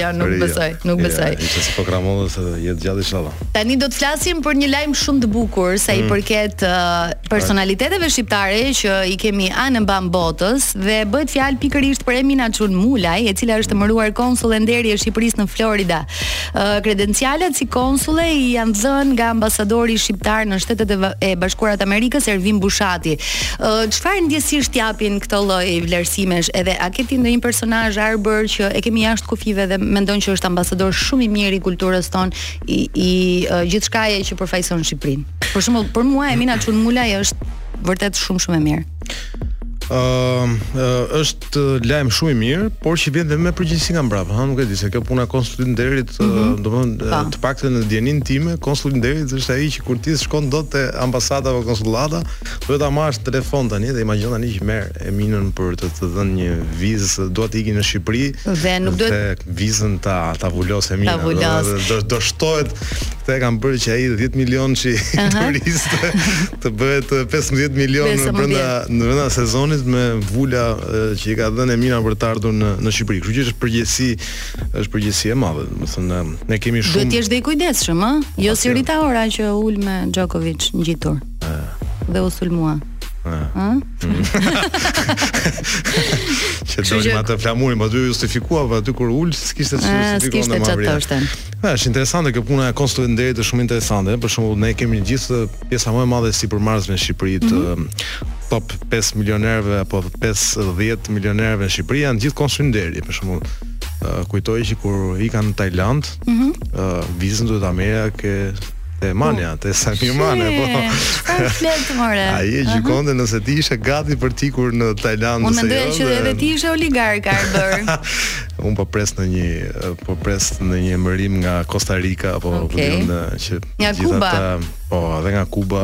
jo, nuk besoj, nuk besoj. Ja, ishte si po kramodhe se jetë gjallë inshallah. Tani do të flasim për një lajm shumë të bukur sa i mm. përket uh, personaliteteve shqiptare që i kemi anembanë botës dhe bëhet fjalë pikërisht për Emina Çunmulaj, e cila është emëruar konsulle nderi e Shqipërisë në Florida. Kredencialet si konsulle i janë dhënë nga ambasadori shqiptar në Shtetet e Bashkuara të Amerikës Ervin Bushati. Çfarë ndjesie t'japin këto lloj vlerësimesh edhe a ke ti ndonjë personazh Arbër që e kemi jashtë kufive dhe mendon që është ambasador shumë i mirë i kulturës tonë i, i gjithçkaje që përfaqëson Shqipërinë. Për shembull, për mua Emina Çunmulaj është vërtet shumë shumë e mirë. Ëm uh, është të lajm shumë i mirë, por që vjen dhe me përgjegjësi nga mbrapa, ha, nuk e di se kjo puna e konsullit të nderit, mm -hmm. domethënë po. të paktën në dijeninë time, konsulli i nderit është ai që kur ti s'shkon dot te ambasada apo konsullata, duhet ta marrësh në telefon tani dhe imagjino tani që merr Eminën për të të dhënë një vizë, dua të iki në Shqipëri dhe nuk duhet dhe vizën ta ta vulosë Emina. Ta vulosë. Do, do, do shtohet këtë e kanë bërë që ai 10 milionë që uh -huh. turistë të bëhet 15 milionë në brenda në brenda sezonit me vula që i ka dhënë Emina për të ardhur në në Shqipëri. Kështu që është përgjegjësi është përgjegjësi e madhe, domethënë ne kemi shumë Duhet të jesh dhe i kujdesshëm, ë? Jo si Rita Ora që u ul me Djokovic ngjitur. Dhe u sulmua. Ëh. Që domethënë flamurin, po aty u justifikua, po aty kur u ul, s'kishte çfarë të justifikonte më. Është interesante kjo puna e konsullit të nderit shumë interesante, për shembull ne kemi gjithë pjesa më e madhe e sipërmarrësve në Shqipëri të mm -hmm. top 5 milionerëve apo 50 milionerëve në Shqipëri janë gjithë konsuj nderi, për shembull. Uh, kujtoj që kur ika në Tajland, mm -hmm. uh, vizën duhet ta merrja ke te Mania, po. te Samir Mane, po. Çfarë flet more? Ai e gjykonte nëse ti ishe gati për t'ikur në Tajlandë ose Unë mendoja, që edhe ti ishe oligark Arbër. Unë po pres në një po pres në një emërim nga Costa Rica apo okay. në që Nga Kuba. Po, edhe nga Kuba.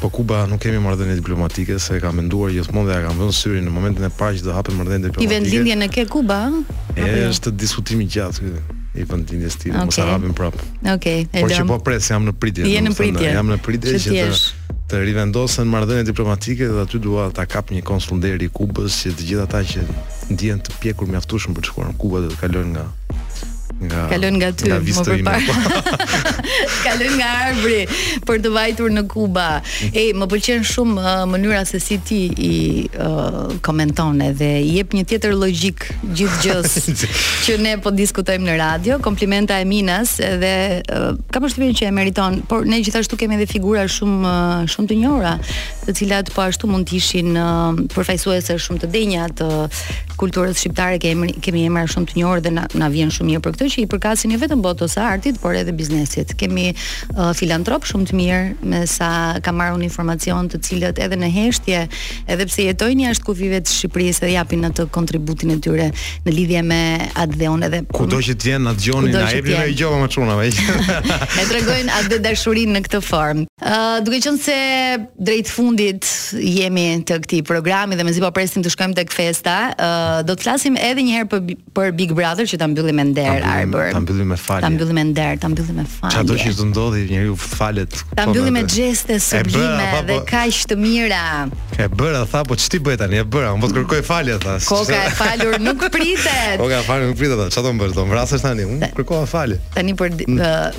Po Kuba nuk kemi marrëdhënie diplomatike, se kam menduar gjithmonë dhe ia kam vënë syrin në momentin e parë që do hapen marrëdhënie diplomatike. Vendlindjen e ke Kuba? E, jo? është diskutim i gjatë ky i vendlindjes time, okay. mos e hapim prap. Okej, okay, e lëmë. Por që po pres, jam në pritje. Je në pritje. Jam në pritje që, që të të rivendosen marrëdhëniet diplomatike dhe aty dua ta kap një konsull nderi i Kubës që të gjithë ata që ndihen të pjekur mjaftueshëm për të shkuar në Kubë duhet të kalojnë nga nga kalon nga ty nga më përpara. kalon nga Arbri për të vajtur në Kuba. Ej, më pëlqen shumë uh, mënyra se si ti i uh, komenton edhe i jep një tjetër logjikë gjithë gjësë që ne po diskutojmë në radio. Komplimente Eminës edhe uh, kam përshtypjen që e meriton, por ne gjithashtu kemi edhe figura shumë uh, shumë të njohura të cilat po ashtu mund të ishin uh, përfaqësuese shumë të denja të kulturës shqiptare kemi kemi emra shumë të njohur dhe na, na vjen shumë mirë për këtë që i përkasin jo vetëm botës së artit, por edhe biznesit. Kemi uh, filantrop shumë të mirë me sa kam marrë unë informacion të cilët edhe në heshtje, edhe pse jetojnë jashtë kufijve të Shqipërisë dhe japin atë kontributin e tyre në lidhje me atdheun edhe kudo që të jenë na dëgjoni na jepni një gjë më çuna. e tregojnë atë dashurinë në këtë formë. Uh, duke qenë se drejt fundit jemi të këtij programi dhe mezi po presim të shkojmë tek festa, uh, do të flasim edhe një herë për, për Big Brother që ta mbyllim me nder Arbër. Ta mbyllim me falje. Ta mbyllim me nder, ta mbyllim me falje. Çfarëdo që të ndodhi njeriu falet. Ta mbyllim me gjeste sublime dhe po- kaq të mira. E bëra tha, po ç't'i bëj tani? E bëra, unë po të kërkoj falje tha. Koka e falur nuk pritet. Koka e falur nuk pritet. Çfarë do të bësh? Do vrasësh tani? Unë kërkova falje. Tani për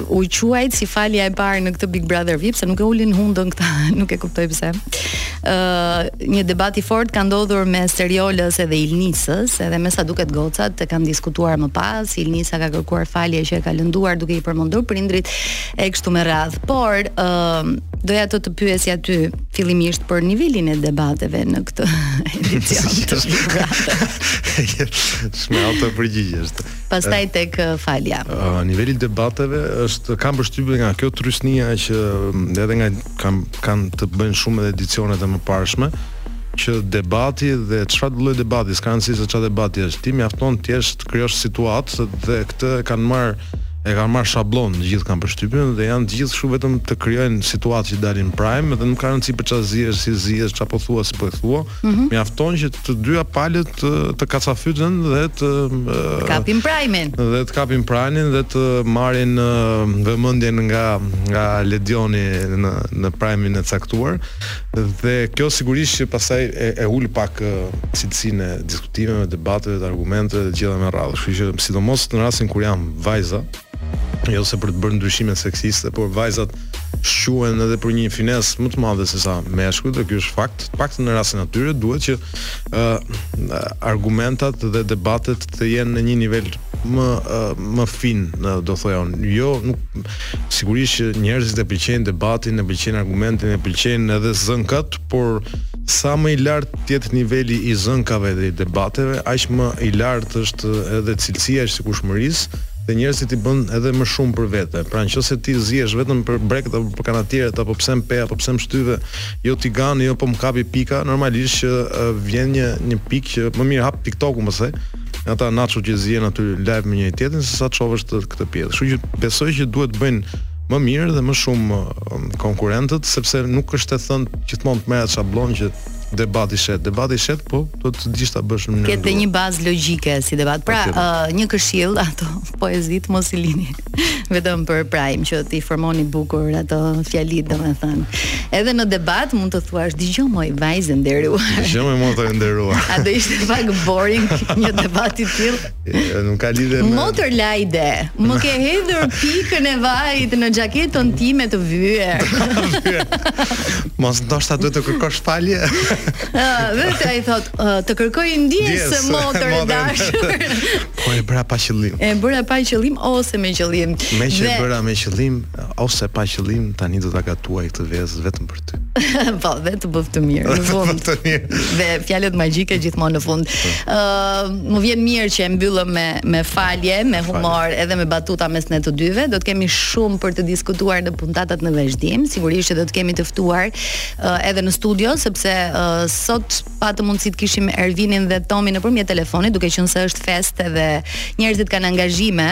u quajt si falja e parë në këtë Big Brother VIP se nuk e ulin hundën këta, nuk e kuptoj pse. Ë uh, një debat i fortë ka ndodhur mes Eriolës edhe Ilnisës, edhe me sa duket gocat e kanë diskutuar më pas, Ilnisa ka kërkuar falje që e ka lënduar duke i përmendur prindrit e kështu me radhë. Por ë uh, doja të të pyesja ty fillimisht për nivelin e debateve në këtë edicion. Shumë auto përgjigje është. pastaj eh. tek eh, falja. Uh, niveli i debateve është kam përshtypjen nga kjo trysnia që mm, edhe nga kam kanë të bëjnë shumë edhe edicionet e mëparshme që debati dhe çfarëdo lloj debati, s'ka rëndësi se çfarë debati është. Ti mjafton thjesht të krijosh situatë dhe këtë kanë marrë e kanë marrë shablon të gjithë kam përshtypjen dhe janë të gjithë kështu vetëm të krijojnë situatë që dalin në prime dhe nuk ka rëndësi për çfarë zihesh, si zihesh, çfarë po thua, si po e thua. Mm -hmm. Mjafton që të dyja palët të, të kacafyten dhe të të kapin prajmin. Dhe të kapin prajmin dhe të marrin vëmendjen nga nga Ledioni në në prajmin e caktuar. Dhe kjo sigurisht që pastaj e, e ul pak cilësinë e diskutimeve, debateve, të argumenteve dhe gjitha me radhë. Kështu që sidomos në rastin kur janë vajza, jo se për të bërë ndryshime seksiste, por vajzat shquhen edhe për një finesë më të madhe sesa meshkujt dhe ky është fakt, paktën në rastin e tyre duhet që uh, argumentat dhe debatet të jenë në një nivel më uh, më fin, uh, do thoja unë. Jo, nuk sigurisht që njerëzit e pëlqejnë debatin, e pëlqejnë argumentin, e pëlqejnë edhe zënkat, por Sa më i lartë të jetë niveli i zënkave dhe i debateve, aq më i lartë është edhe cilësia e shikushmërisë dhe njerëzit i bën edhe më shumë për vete. Pra në qoftë se ti zihesh vetëm për brekët apo për kanatieret apo pse mpe apo pse mshtyve, jo tigani, jo po më kapi pika, normalisht që vjen një një pikë që më mirë hap TikTok-un pastaj, nga ata naço që zihen aty live me njëri tjetrin sesa të shofësh këtë këtë pjesë. Kështu që besoj që duhet të bëjnë më mirë dhe më shumë um, konkurrentët sepse nuk është e thënë gjithmonë të merret shabllon që debati shet. Debati shet po do të dish ta bësh në mënyrë të ketë një bazë logjike si debat. Pra, uh, një këshillë ato poezitë mos i lini. Vetëm për Prime që ti formoni bukur ato fjalitë domethënë. Edhe në debat mund të thuash dëgjo moj vajzë e nderuar. Dëgjo moj motër e nderuar. A do ishte pak boring një debat i tillë? Nuk ka lidhje me Motër Lajda, më ke hedhur pikën e vajit në xhaketën time të vyer. Mos ndoshta duhet të kërkosh falje. Ah, vetë ai thot, ah, të kërkoj ndjesë motër e dashur. Po e bëra pa qëllim. E bëra pa qëllim ose me qëllim. Me që e bëra me qëllim ose pa qëllim, tani do ta gatuaj këtë vezë vetëm për po, dhe të bëftë mirë në fund. Bëftë mirë. Dhe fjalët magjike gjithmonë në fund. Ë, po. uh, më vjen mirë që e mbyllëm me me falje, me humor, edhe me batuta mes ne të dyve. Do të kemi shumë për të diskutuar në puntatat në vazhdim. Sigurisht që do të kemi të ftuar uh, edhe në studio sepse uh, sot patëm mundësi të kishim Ervinin dhe Tomin nëpërmjet telefonit, duke qenë se është festë dhe njerëzit kanë angazhime,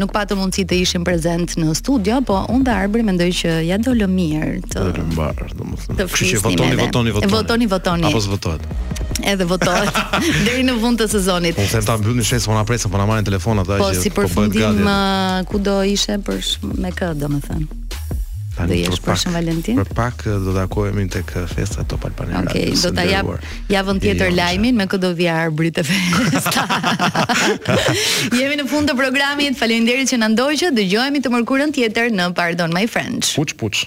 nuk patën mundësi të ishin prezent në studio, po unë dhe Arbri mendoj që ia dolëm mirë mbarë, domethënë. Kështu që votoni, votoni, votoni. Votoni, votoni. Apo s'votohet. Edhe votohet deri në fund të sezonit. Po them ta mbyllim se, po na presin, po na marrin telefon ata. Po si po përfundim ku do ishe për me kë, domethënë. Ta dhe jesh për Shën Valentin. Për pak eh, do të takohemi tek eh, festa Top Albania. Okej, okay, do ta jap javën tjetër lajmin me kë do vijë Arbri te festa. Jemi në fund të programit. Faleminderit që na ndoqët. Dëgjohemi të mërkurën tjetër në Pardon My French. Puç puç.